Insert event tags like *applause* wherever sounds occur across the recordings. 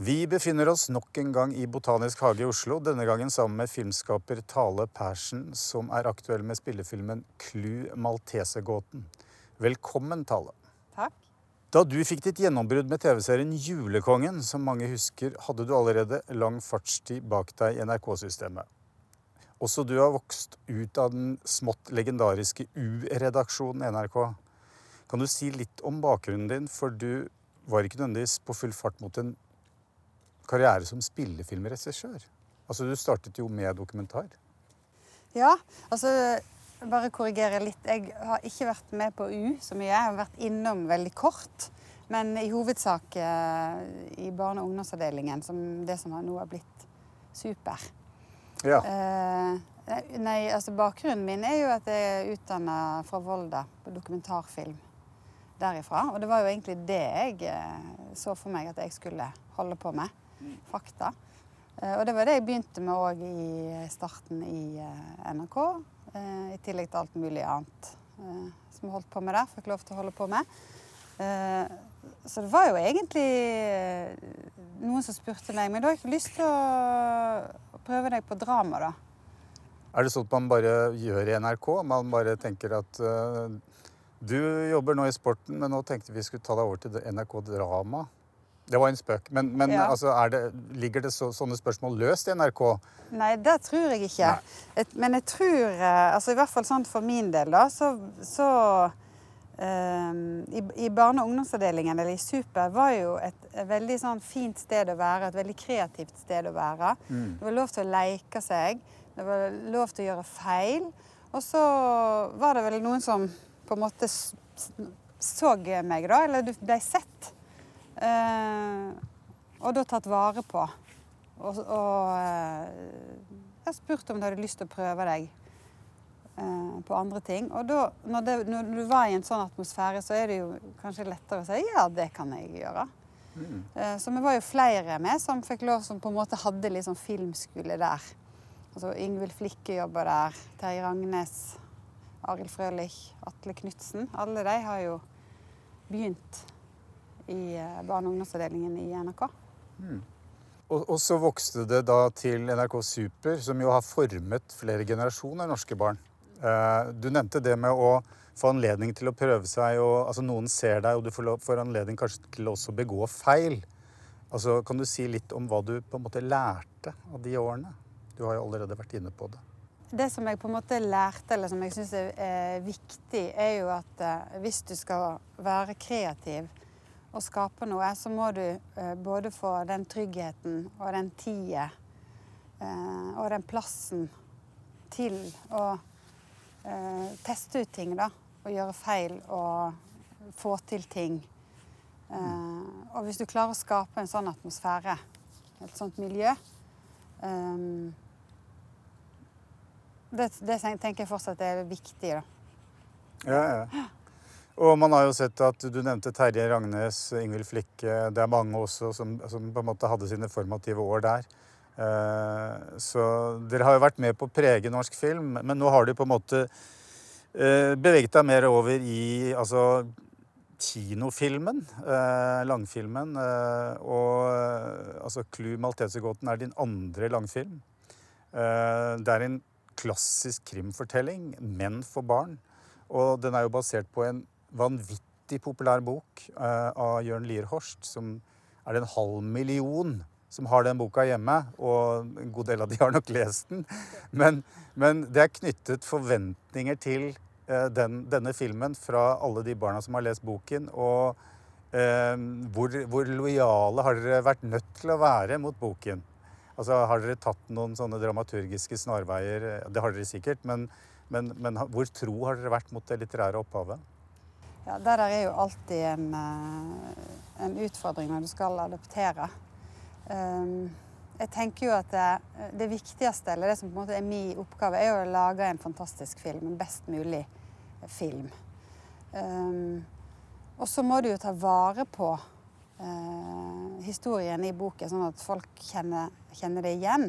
Vi befinner oss nok en gang i Botanisk hage i Oslo, denne gangen sammen med filmskaper Tale Persen, som er aktuell med spillefilmen Clou Maltesegåten. Velkommen, Tale. Takk. Da du fikk ditt gjennombrudd med TV-serien Julekongen, som mange husker, hadde du allerede lang fartstid bak deg i NRK-systemet. Også du har vokst ut av den smått legendariske U-redaksjonen i NRK. Kan du si litt om bakgrunnen din, for du var ikke nødvendigvis på full fart mot en karriere som spillefilmregissør. Altså, du startet jo med dokumentar. Ja, altså bare korrigere litt. Jeg har ikke vært med på U så mye. Jeg har vært innom veldig kort. Men i hovedsak eh, i barne- og ungdomsavdelingen, som det som nå har blitt Super. Ja. Eh, nei, altså bakgrunnen min er jo at jeg er utdanna fra Volda på dokumentarfilm derifra. Og det var jo egentlig det jeg eh, så for meg at jeg skulle holde på med fakta. Eh, og det var det jeg begynte med òg i starten i eh, NRK. Eh, I tillegg til alt mulig annet som jeg holdt på med der. Fikk lov til å holde på med. Så det var jo egentlig noen som spurte meg men du har ikke lyst til å prøve deg på drama, da? Er det sånn at man bare gjør i NRK? Man bare tenker at du jobber nå i sporten, men nå tenkte vi skulle ta deg over til NRK Drama. Det var en spøk. Men, men ja. altså, det, ligger det så, sånne spørsmål løst i NRK? Nei, det tror jeg ikke. Et, men jeg tror, eh, altså i hvert fall sånn for min del, da, så, så um, i, i, barne- og ungdomsavdelingen, eller i Super, var jo et, et, veldig sånn fint sted å være. Et veldig kreativt sted å være. Mm. Det var lov til å leke seg. Det var lov til å gjøre feil. Og så var det vel noen som på en måte så meg, da, eller du ble sett. Eh, og da tatt vare på. Og, og eh, jeg spurte om du hadde lyst til å prøve deg eh, på andre ting. Og da, når, det, når, du var i en sånn atmosfære, så er det jo kanskje lettere å si ja, det kan jeg gjøre. Mm. Så vi var jo flere med som fikk lov, som på en måte hadde litt sånn filmskole der. Altså Ingvild Flikke jobber der. Terje Rangnes. Arild Frølich. Atle Knutsen. Alle de har jo begynt i eh, barne- og ungdomsavdelingen i NRK. Mm. Og, og, så vokste det da til NRK Super, som jo har formet flere generasjoner norske barn. Eh, du nevnte det med å få anledning til å prøve seg, og altså, noen ser deg, og du får, får anledning kanskje til også å begå feil. Altså, kan du si litt om hva du på en måte lærte av de årene? Du har jo allerede vært inne på det. Det som jeg på en måte lærte, eller som jeg syns er viktig, er jo at eh, hvis du skal være kreativ, å skape noe, så må du eh, både få den tryggheten og den tida eh, og den plassen til å eh, teste ut ting, da. Og gjøre feil og få til ting. Og hvis du klarer å skape en sånn atmosfære, et sånt miljø det, det, tenker jeg fortsatt er viktig, da. Ja, ja. Og man har jo sett at du nevnte Terje Rangnes, Ingvild Flikke. Det er mange også som, som, på en måte hadde sine formative år der. Eh, så dere har jo vært med på å prege norsk film, men nå har du på en måte eh, beveget deg mer over i altså kinofilmen, eh, langfilmen. Og altså Clou Maltesergåten' er din andre langfilm. Det er en klassisk krimfortelling, men for barn. Og den er jo basert på en vanvittig populær bok uh, av Jørn Lier Horst, som er det en halv million som har den boka hjemme. Og en god del av de har nok lest den. Men, men det er knyttet forventninger til uh, den, denne filmen fra alle de barna som har lest boken. Og uh, hvor, hvor lojale har dere vært nødt til å være mot boken? Altså, Har dere tatt noen sånne dramaturgiske snarveier? Det har dere sikkert. Men, men, men hvor tro har dere vært mot det litterære opphavet? Ja, Det der er jo alltid en, eh, en utfordring når du skal adoptere. Um, jeg tenker jo at det, det, viktigste, eller det som på en måte er min oppgave, er å lage en fantastisk film. En best mulig film. Um, og så må du jo ta vare på uh, historien i boken, sånn at folk kjenner, kjenner, det igjen.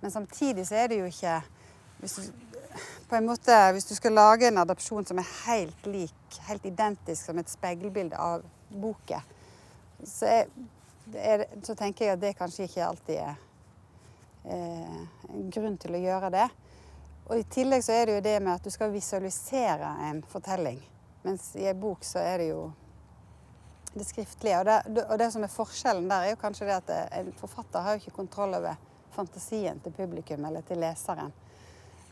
Men samtidig så er det jo ikke hvis du, på en måte, Hvis du skal lage en adopsjon som er helt lik, helt identisk som et speilbilde av boken, så så tenker jeg at det kanskje ikke alltid er eh, en grunn til å gjøre det. Og i tillegg så er det jo det med at du skal visualisere en fortelling. Mens i en bok så er det jo det skriftlige. Og det, og det som er forskjellen der, er jo kanskje det at en forfatter har jo ikke kontroll over fantasien til publikum eller til leseren.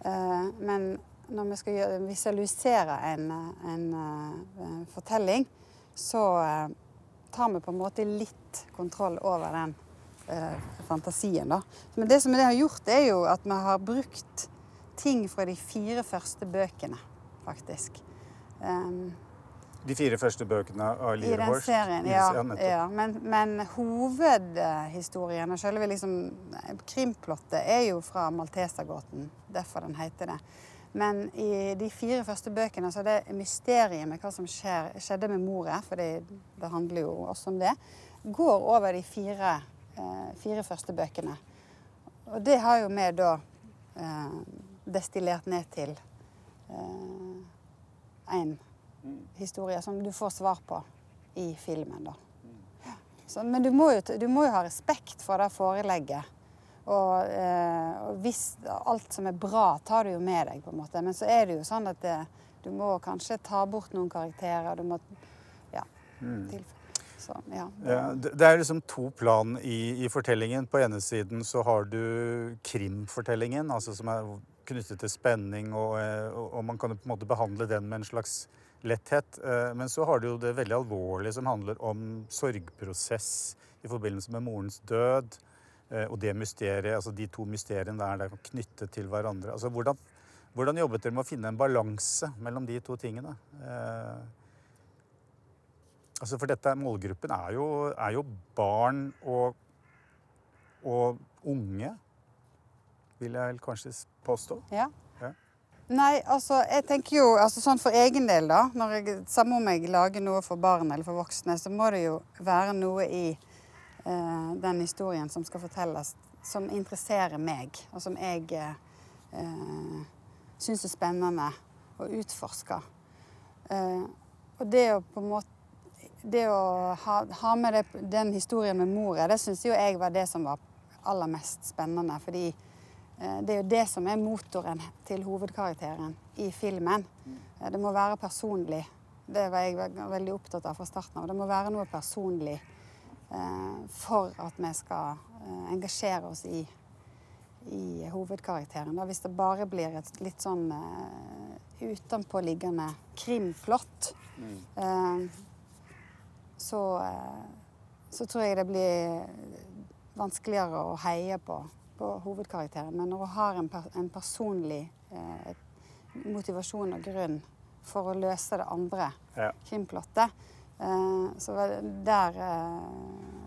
Eh, men når vi skal visualisere en, en, en fortelling, så eh, tar vi på en måte litt kontroll over den eh, fantasien. Da. Men det som det har gjort, er jo at vi har brukt ting fra de fire første bøkene, faktisk. De fire første bøkene av I den serien, ja. ja. Men, men, hovedhistorien og selve liksom, krimplottet er jo fra Maltesergåten. Derfor den heter det. Men i de fire første bøkene så er det mysteriet med hva som skjer, skjedde med moren, for det, det, handler jo også om det, går over de fire, eh, fire første bøkene. Og det har jo vi da eh, destillert ned til én eh, historie som du får svar på i filmen. da. Så, men du må, jo, du må, jo, ha respekt for det forelegget. Og, eh, og, hvis alt som er bra, tar du jo med deg, på en måte. Men så er det jo sånn at det, du må kanskje ta bort noen karakterer. Du må Ja. Mm. Så, ja. ja det, er liksom to plan i, i, fortellingen. På ene siden så har du krimfortellingen, altså som er knyttet til spenning, og, eh, og, og man kan på en måte behandle den med en slags letthet. Eh, men så har du jo det veldig alvorlige som handler om sorgprosess i forbindelse med morens død. Eh, og det mysteriet, altså de to mysteriene der, der knyttet til hverandre. Altså hvordan, hvordan jobbet dere med å finne en balanse mellom de to tingene? Eh, altså For dette målgruppen er jo, er jo barn og, og unge, vil jeg kanskje påstå. Ja. Nei, altså jeg tenker jo altså sånn for egen del, da. Når jeg, Samme om jeg lager noe for barn eller for voksne, så må det jo være noe i eh, den historien som skal fortelles, som interesserer meg, og som jeg eh, syns er spennende å utforske. Eh, og det å på en måte Det å ha, ha med det, den historien med mora, det syns jo jeg var det som var aller mest spennende. fordi det er jo det som er motoren til hovedkarakteren i filmen. Eh, det må være personlig. Det var jeg veldig opptatt av fra starten av. Det må være noe personlig eh, for at vi skal engasjere oss i, i hovedkarakteren. Da, hvis det bare blir et litt sånn utenpåliggende krimplott, mm. så, så tror jeg det blir vanskeligere å heie på på hovedkarakteren. Men når hun har en, per, en personlig eh, motivasjon og grunn for å løse det andre ja. krimplottet, eh, så var det der eh...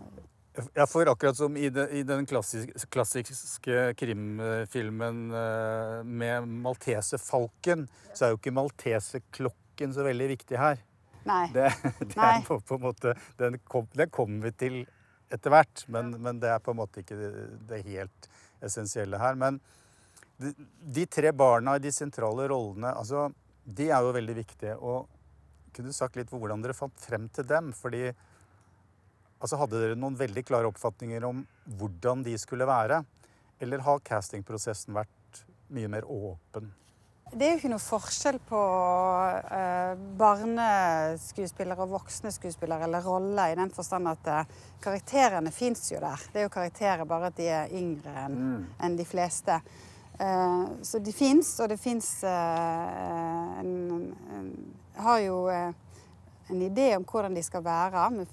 Ja, for akkurat som i, de, i den klassiske, klassiske krimfilmen eh, med Maltesefalken, så er jo ikke Malteseklokken så veldig viktig her. Nei. Det, *laughs* det Nei. på, på, måte Den kommer kom vi til etter hvert, men, men, det er på en måte ikke det, det helt essensielle her. Men de, de, tre barna i de sentrale rollene, altså, de er jo veldig viktige. Og kunne du sagt litt hvordan dere fant frem til dem? Fordi altså, Hadde dere noen veldig klare oppfatninger om hvordan de skulle være? Eller har castingprosessen vært mye mer åpen? Det er jo ikke noe forskjell på eh, barneskuespillere og voksne skuespillere, eller roller, i den forstand at eh, karakterene fins jo der. Det er jo karakterer, bare at de er yngre enn mm. en de fleste. Eh, så de fins, og det fins en, en, Har jo en idé om hvordan de skal være,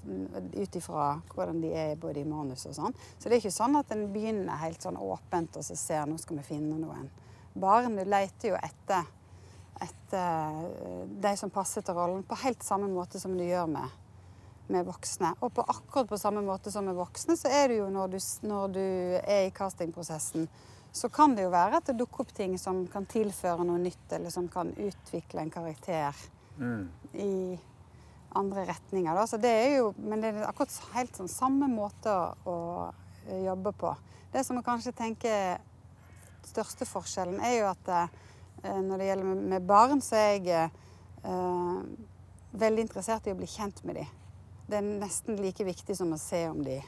ut ifra hvordan de er både i manus og sånn. Så det er ikke sånn at en begynner helt sånn åpent og så ser nå skal vi finne noen Barn leter jo etter, etter eh, de som passer til rollen, på helt samme måte som du gjør med, med voksne. Og på akkurat på samme måte som med voksne, så er det jo når du, når du er i castingprosessen, så kan det jo være at det dukker opp ting som kan tilføre noe nytt, eller som kan utvikle en karakter mm. i andre retninger. Da. Så det er jo, men det er akkurat helt sånn samme måte å, jobbe på. Det som man kanskje tenker største forskjellen er jo at eh, når det gjelder med, barn, så er jeg eh, veldig interessert i å bli kjent med dem. Det er nesten like viktig som å se om de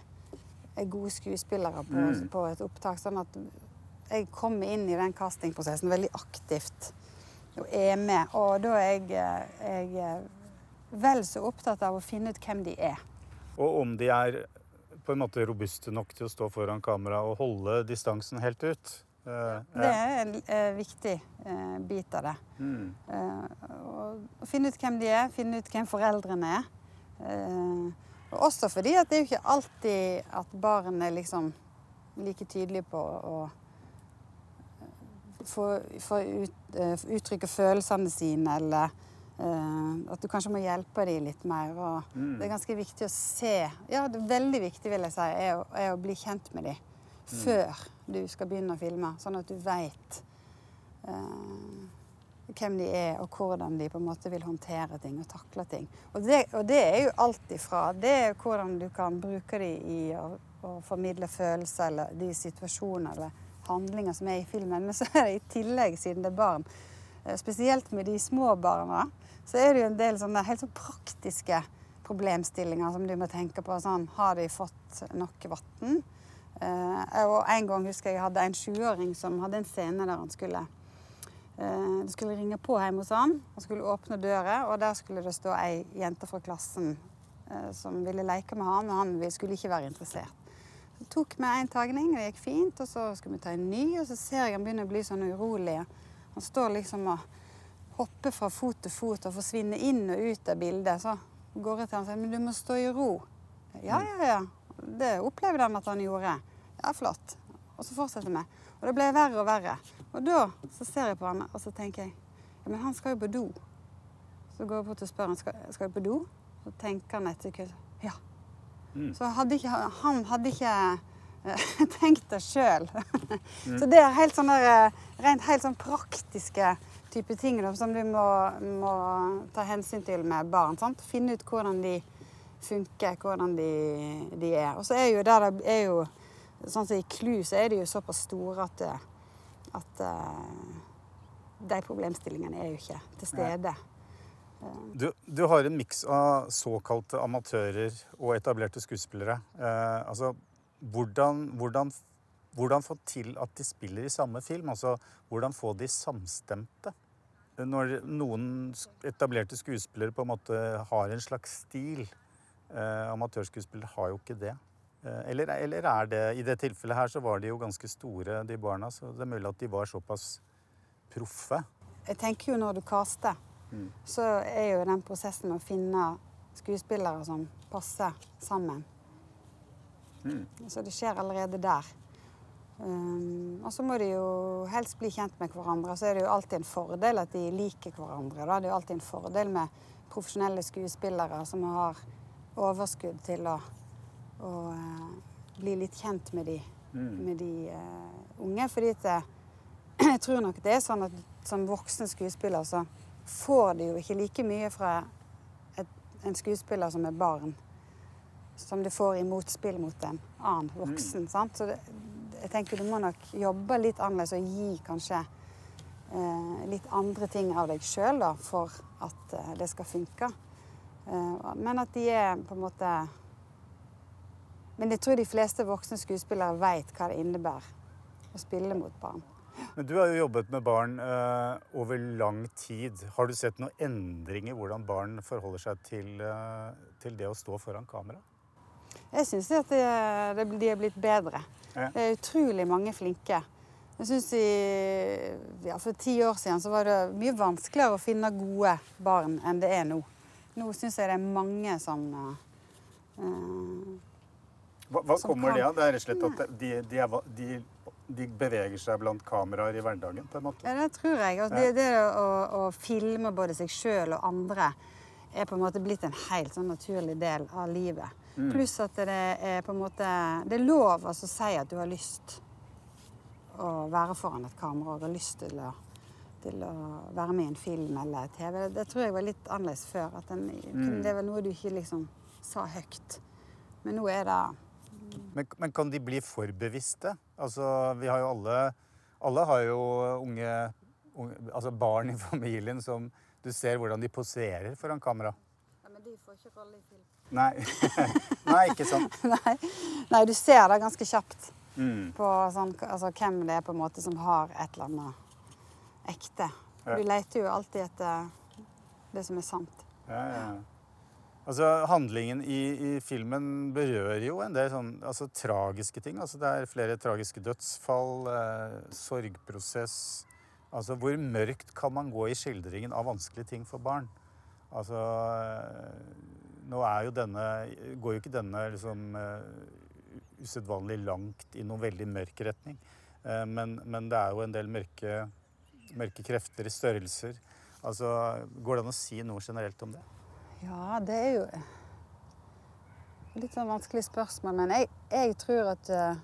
er gode skuespillere på, Mm. på et opptak. Sånn at jeg kommer inn i den castingprosessen veldig aktivt og er med. Og da er jeg, eh, jeg er vel så opptatt av å finne ut hvem de er. Og om de er på en måte robuste nok til å stå foran kamera og holde distansen helt ut. Eh, Det er en eh, viktig eh, bit av det. Mm. Eh, å finne ut hvem de er, finne ut hvem foreldrene er. Eh, og også fordi at det er jo ikke alltid at barn er liksom like tydelige på å eh, få, få ut, eh, uttrykke følelsene sine, eller eh, at du kanskje må hjelpe dem litt mer. Mm. Det er ganske viktig å se Ja, det er veldig viktig, vil jeg si, er å, er å bli kjent med dem før du skal begynne å filme, sånn at du veit eh, hvem de er, og hvordan de på en måte vil håndtere ting og takle ting. Og det, og det er jo alt ifra Det er hvordan du kan bruke de i å, å formidle følelser eller de situasjoner eller handlinger som er i filmen. *laughs* Men så er det i tillegg, siden det er barn, eh, spesielt med de små barna, så er det jo en del sånne helt sånn praktiske problemstillinger som du må tenke på. Sånn, har de fått nok vann? Eh, og en gang husker jeg jeg hadde en sjuåring som hadde en scene der han skulle eh, Det skulle ringe på hjemme hos han. Han skulle åpne døra, og der skulle det stå ei jente fra klassen eh, som ville leke med han, og han skulle ikke være interessert. Så tok vi en tagning, det gikk fint, og så skulle vi ta en ny, og så ser jeg han begynner å bli sånn urolig. Han står liksom og hopper fra fot til fot og forsvinner inn og ut av bildet. Så går jeg til han og sier men du må stå i ro. Ja, ja, ja. Det opplevde han at han gjorde. Ja, flott. Og så fortsetter vi. Og det ble verre og verre. Og da så ser jeg på han, og så tenker jeg ja, men han skal jo på do. Så går jeg bort og spør han skal, skal du på do. Så tenker han et sekund ja. Mm. Så hadde ikke, han hadde ikke eh, *laughs* tenkt det sjøl. Så det er helt sånne eh, rent helt sånn praktiske type ting da, som du må, må ta hensyn til med barn. Sant? Finne ut hvordan de funker, hvordan de, de er. Og så er jo der det er jo Sånn som i Klu, så er de jo såpass store at, at eh, de problemstillingene er jo ikke til stede. Du, du har en miks av såkalte amatører og etablerte skuespillere. Eh, altså, hvordan, hvordan, hvordan få til at de spiller i samme film? Altså, hvordan få de samstemte? Når noen etablerte skuespillere på en måte har en slags stil. Eh, amatørskuespillere har jo ikke det. Eh, eller, eller er det I det tilfellet her så var de jo ganske store, de barna, så det er mulig at de var såpass proffe. Jeg tenker jo når du caster, så er jo den prosessen med å finne skuespillere som passer sammen. Så det skjer allerede der. Um, og så må de jo helst bli kjent med hverandre. Så er det jo alltid en fordel at de liker hverandre. Da. Det er jo alltid en fordel med profesjonelle skuespillere som har overskudd til å, å uh, bli litt kjent med de, med de uh, unge. Fordi at det, *clears throat* jeg tror nok det er sånn at som voksen skuespiller så får du jo ikke like mye fra et, en skuespiller som er barn, som du får i motspill mot en annen voksen. sant? Så det, jeg tenker du må nok jobbe litt annerledes og gi kanskje eh, litt andre ting av deg sjøl for at eh, det skal funke. Eh, men at de er på en måte Men jeg tror de fleste voksne skuespillere veit hva det innebærer å spille mot barn. Men du har jo jobbet med barn uh, over lang tid. Har du sett noen endring i hvordan barn forholder seg til, uh, til det å stå foran kamera? Jeg syns at de, det, de er blitt bedre. Ja. Det er utrolig mange flinke. Jeg synes i, ja, For ti år siden så var det mye vanskeligere å finne gode barn enn det er nå. Nå syns jeg det er mange som uh, Hva, hva kommer kan- det av? Det er rett og slett at de, de, er, de, de beveger seg blant kameraer i hverdagen, på en måte? Ja, det tror jeg. Altså, det, det å, å filme både seg sjøl og andre er på en måte blitt en helt sånn naturlig del av livet. Pluss at det er på en måte Det er lov altså, å si at du har lyst å være foran et kamera og har lyst til å, til å være med i en film eller TV. Det tror jeg var litt annerledes før. Den, Det var noe du ikke liksom sa høyt. Men nå er det Men, men kan de bli for bevisste? Altså, vi har jo alle Alle har jo unge, unge Altså barn i *laughs* familien som du ser hvordan de poserer foran kamera. Ja, Men de får ikke rolle i film. Nei. *laughs* Nei, ikke sant. *laughs* Nei. Nei, du ser det ganske kjapt Mm. på sånn, altså, hvem det er på en måte som har et eller annet ekte. Ja. Du leter jo alltid etter det som er sant. Ja, ja. Altså, handlingen i, i filmen berører jo en del sånn, altså, tragiske ting. Altså, det er flere tragiske dødsfall, eh, sorgprosess. Altså, hvor mørkt kan man gå i skildringen av vanskelige ting for barn? Altså, eh, nå er jo denne, går jo ikke denne liksom eh, usedvanlig langt i noen veldig mørk retning. Eh, men, men det er jo en del mørke, mørke krefter i størrelser. Altså, går det an å si noe generelt om det? Ja, det er jo litt sånn vanskelig spørsmål, men jeg, jeg tror at uh,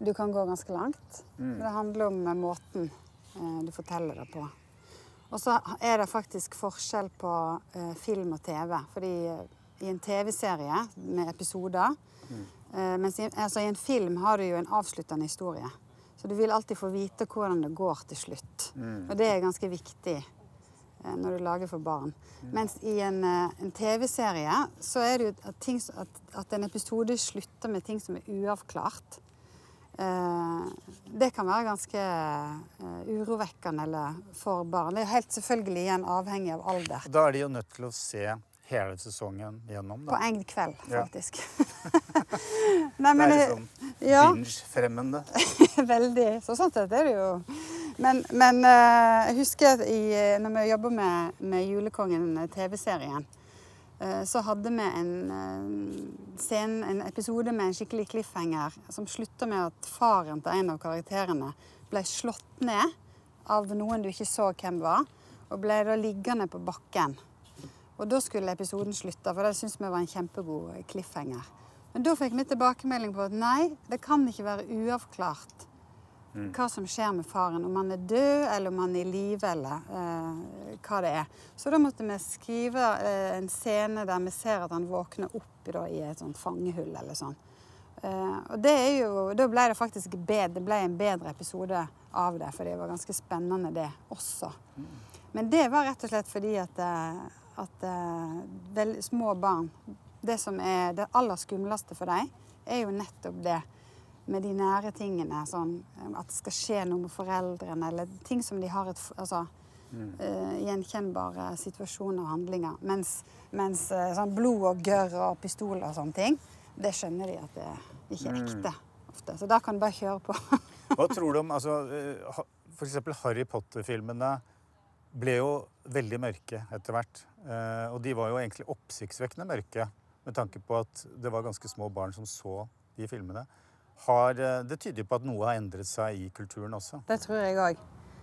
du kan gå ganske langt. Det handler om uh, måten uh, du forteller det på. Og så er det faktisk forskjell på film og TV. Fordi i en TV-serie med episoder eh, Mens i, altså, i en film har du jo en avsluttende historie. Så du vil alltid få vite hvordan det går til slutt. Og det er ganske viktig når du lager for barn. Mens i en, eh, en TV-serie så er det jo at, ting, at, at en episode slutter med ting som er uavklart. Eh, det kan være ganske eh, urovekkende eller for barn. Det er helt selvfølgelig igjen avhengig av alder. Da er de jo nødt til å se hele sesongen gjennom. Da. På en kveld, Ja. faktisk. *laughs* men, Det er liksom ja. binge-fremmende. *laughs* Veldig. Så sånn sett er det jo Men, men eh, jeg husker at i, når vi jobber med, med Julekongen, eh, eh, så hadde vi en, eh, scene, en episode med en skikkelig cliffhanger som slutta med at faren til en av karakterene ble slått ned av noen du ikke så hvem var, og ble da liggende på bakken. Og da skulle episoden slutte, for det syntes vi var en kjempegod cliffhanger. Men da fikk vi tilbakemelding på at nei, det kan ikke være uavklart hva som skjer med faren. Om han er død, eller om han er i live, eller eh, hva det er. Så da måtte vi skrive eh, en scene der vi ser at han våkner opp da, i et sånt fangehull eller sånn. Eh, og det er jo, da ble det faktisk bedre, det ble en bedre episode av det, for det var ganske spennende det også. Men det var rett og slett fordi at, eh, at eh, vel, små barn Det som er det aller skumleste for dem, er jo nettopp det med de nære tingene. Sånn, eh, at det skal skje noe med foreldrene, eller ting som de har et altså, mm. uh, gjenkjennbare situasjoner og handlinger. Mens, mens uh, sånn blod og gørr og pistoler og sånne ting, det skjønner de at det ikke er ekte ofte. Så da kan du bare kjøre på. *laughs* Hva tror du om altså, F.eks. Harry Potter-filmene ble jo veldig mørke etter hvert. Uh, og de var jo egentlig oppsiktsvekkende mørke med tanke på at det var ganske små barn som så de filmene. Har, eh, det tyder på at noe har endret seg i kulturen også. Det tror jeg òg.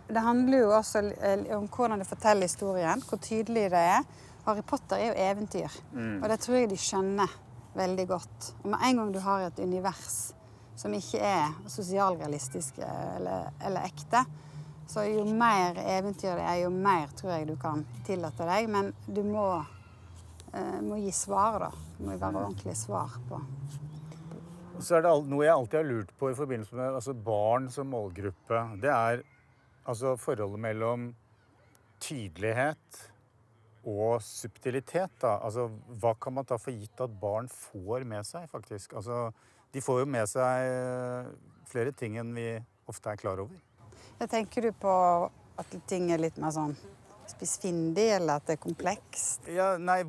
Det handler jo også eh, om hvordan du forteller historien, hvor tydelig det er. Harry Potter er jo eventyr, og det tror jeg de skjønner veldig godt. Og med en gang du har et univers som ikke er sosialrealistisk eh, eller, eller ekte, så jo mer eventyr det er, jo mer tror jeg du kan tillate deg. Men du må, eh, må gi svar, da. Det må være ordentlige svar på så er det noe jeg alltid har lurt på i forbindelse med altså barn som målgruppe. Det er altså forholdet mellom tydelighet og subtilitet. Da. Altså, hva kan man ta for gitt at barn får med seg, faktisk? Altså, de får jo med seg eh, flere ting enn vi ofte er klar over. Jeg tenker du på at ting er litt mer sånn spissfindig, eller at det er komplekst? Ja, nei,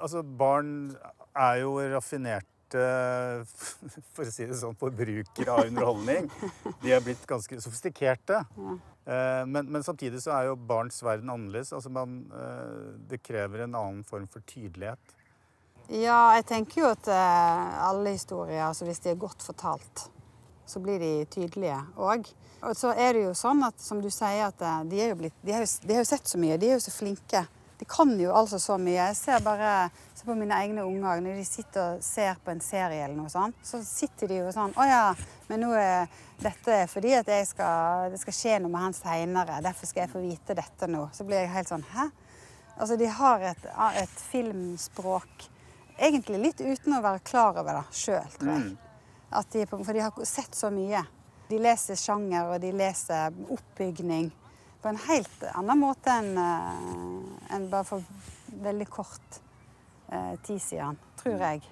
altså barn er jo raffinerte *laughs* for å si det sånn, forbrukere av underholdning. De har blitt ganske sofistikerte. Eh, Men, men samtidig så er jo barns verden annerledes. Altså man, eh, det krever en annen form for tydelighet. Ja, jeg tenker jo at eh, alle historier, altså hvis de er godt fortalt, så blir de tydelige òg. Og så er det jo sånn at, som du sier, at eh, de, er jo blitt, de, har jo, de har jo sett så mye. De er jo så flinke. De kan jo altså så mye. Jeg ser bare ser på mine egne unger når de sitter og ser på en serie eller noe sånt. Så sitter de jo sånn Å ja, men nå er dette fordi at skal, det skal skje noe med han seinere. Derfor skal jeg få vite dette nå. Så blir jeg helt sånn Hæ? Altså, de har et, et filmspråk egentlig litt uten å være klar over det sjøl, tror jeg. At de, for de har sett så mye. De leser sjanger, og de leser oppbygning på en helt annen måte enn en bare for veldig kort eh, tid siden, tror jeg.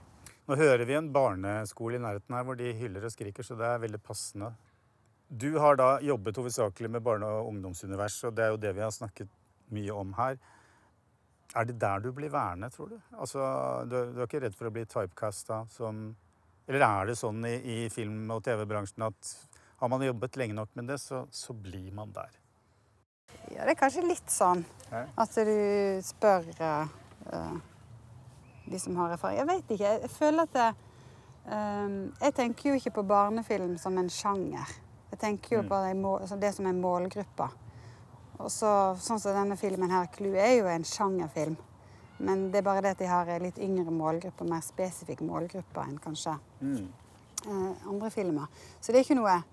Nå hører vi en barneskole i nærheten her hvor de hyller og skriker, så det er veldig passende. Du har da jobbet hovedsakelig med barne- og ungdomsunivers, og det er jo det vi har snakket mye om her. Er det der du blir værende, tror du? Altså, du, du er ikke redd for å bli typecasta som Eller er det sånn i, i film- og TV-bransjen at har man jobbet lenge nok med det, så, så blir man der? Ja, det er kanskje litt sånn at du spør eh, de som har erfaring. Jeg vet ikke. Jeg føler at det, um, Jeg tenker jo ikke på barnefilm som en sjanger. Jeg tenker jo Mm. på det, det som er målgruppa. Og så, sånn som denne filmen her, 'Clue', er jo en sjangerfilm. Men det er bare det at de har en litt yngre målgruppe, mer spesifikk målgruppe enn kanskje Mm. uh, andre filmer. Så det er ikke noe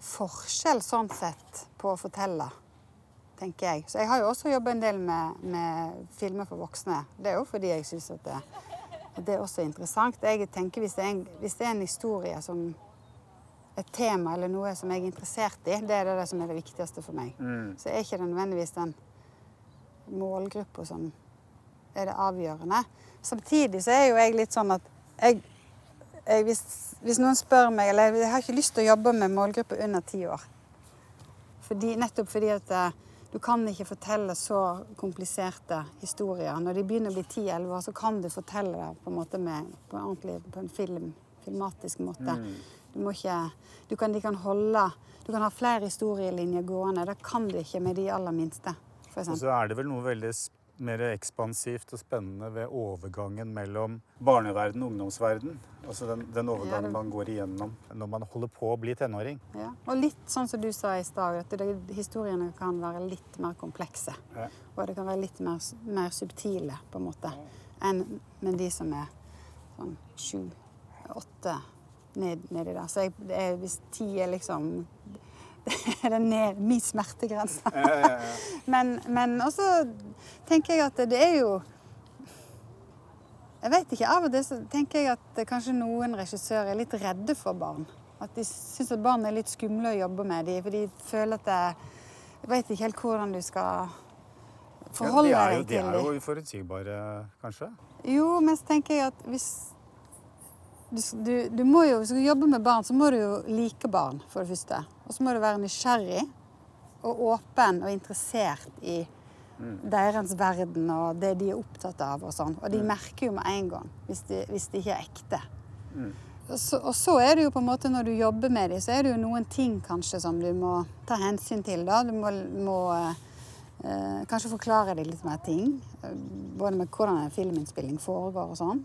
forskjell sånn sett på å fortelle, tenker jeg. Så jeg har jo også jobba en del med, med filmer for voksne. Det er jo fordi jeg syns at det, det er også interessant. Jeg tenker hvis det, er en, hvis det er en historie som et tema eller noe som jeg er interessert i, det er det som er det viktigste for meg. Mm. Så er ikke det nødvendigvis den målgruppa som er det avgjørende. Samtidig så er jo jeg litt sånn at jeg, jeg hvis, hvis noen spør meg Eller jeg har ikke lyst til å jobbe med målgruppe under ti år. Fordi, nettopp fordi at eh, du kan ikke fortelle så kompliserte historier. Når de begynner å bli 10-11 år, så kan du fortelle det på en måte med, på en ordentlig på en film, filmatisk måte. Du må ikke, du kan, de kan holde Du kan ha flere historielinjer gående. Det kan du ikke med de aller minste. Og så er det vel noe veldig s- mer ekspansivt og spennende ved overgangen mellom barneverden og ungdomsverden. Altså den, den overgangen det- man går igjennom når man holder på å bli tenåring. Ja. Og litt sånn som du sa i stad, at det, historiene kan være litt mer komplekse. Ja. Og det kan være litt mer, mer subtile, på en måte, enn med de som er sånn sju, åtte ned, nedi der. Så jeg, det er, hvis ti er liksom *laughs* Det er min smertegrense. *laughs* Men, men også tenker jeg at det er jo Jeg vet ikke. Av og til så tenker jeg at kanskje noen regissører er litt redde for barn. At de syns at barn er litt skumle å jobbe med. De, for de føler at det, Jeg vet ikke helt hvordan du skal forholde ja, til dem. de er jo uforutsigbare, kanskje. Jo, men så tenker jeg at hvis du, du, du må jo, Hvis du skal jobbe med barn, så må du jo like barn, for det første. Og så må du være nysgjerrig og åpen og interessert i deres verden og det de er opptatt av. Og sånn. Og de merker jo med en gang hvis det hvis de ikke er ekte. Og så, og så er det jo på en måte når du jobber med dem, så er det jo noen ting kanskje som du må ta hensyn til. da. Du må, må eh, kanskje forklare dem litt mer ting. Både med hvordan en filminnspilling foregår og sånn.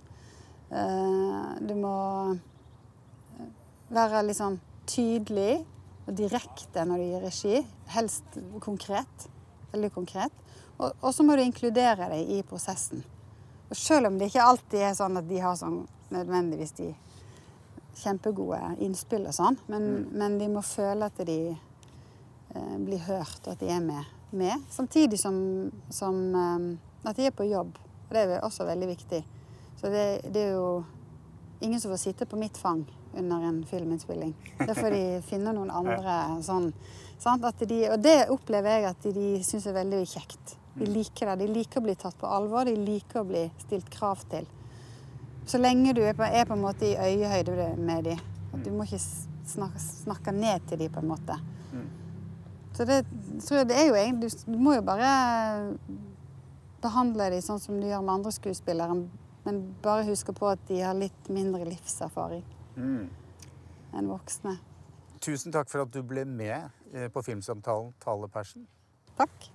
Eh, du må eh, være litt sånn tydelig og direkte når du gir regi. Helst konkret. Veldig konkret. Og, så må du inkludere dem i prosessen. Og selv om det ikke alltid er sånn at de har sånn nødvendigvis de kjempegode innspill og sånn, men, men de må føle at de eh, blir hørt, og at de er med. med. Samtidig som, som eh, at de er på jobb. Og det er også veldig viktig. Så det, det er jo ingen som får sitte på mitt fang under en filminnspilling. Det får de *laughs* finner noen andre sånn. De, og det opplever jeg at de, de syns er veldig kjekt. De liker det. De liker å bli tatt på alvor. De liker å bli stilt krav til. Så lenge du er på, er på en måte i øyehøyde med dem. Du må ikke snakke, snakke ned til dem på en måte. Så det tror jeg det er jo egentlig Du, du må jo bare behandle dem sånn som du gjør med andre skuespillere. Men bare huske på at de har litt mindre livserfaring Mm. enn voksne. Tusen takk for at du ble med eh, på Filmsamtalen Tale Persen. Takk.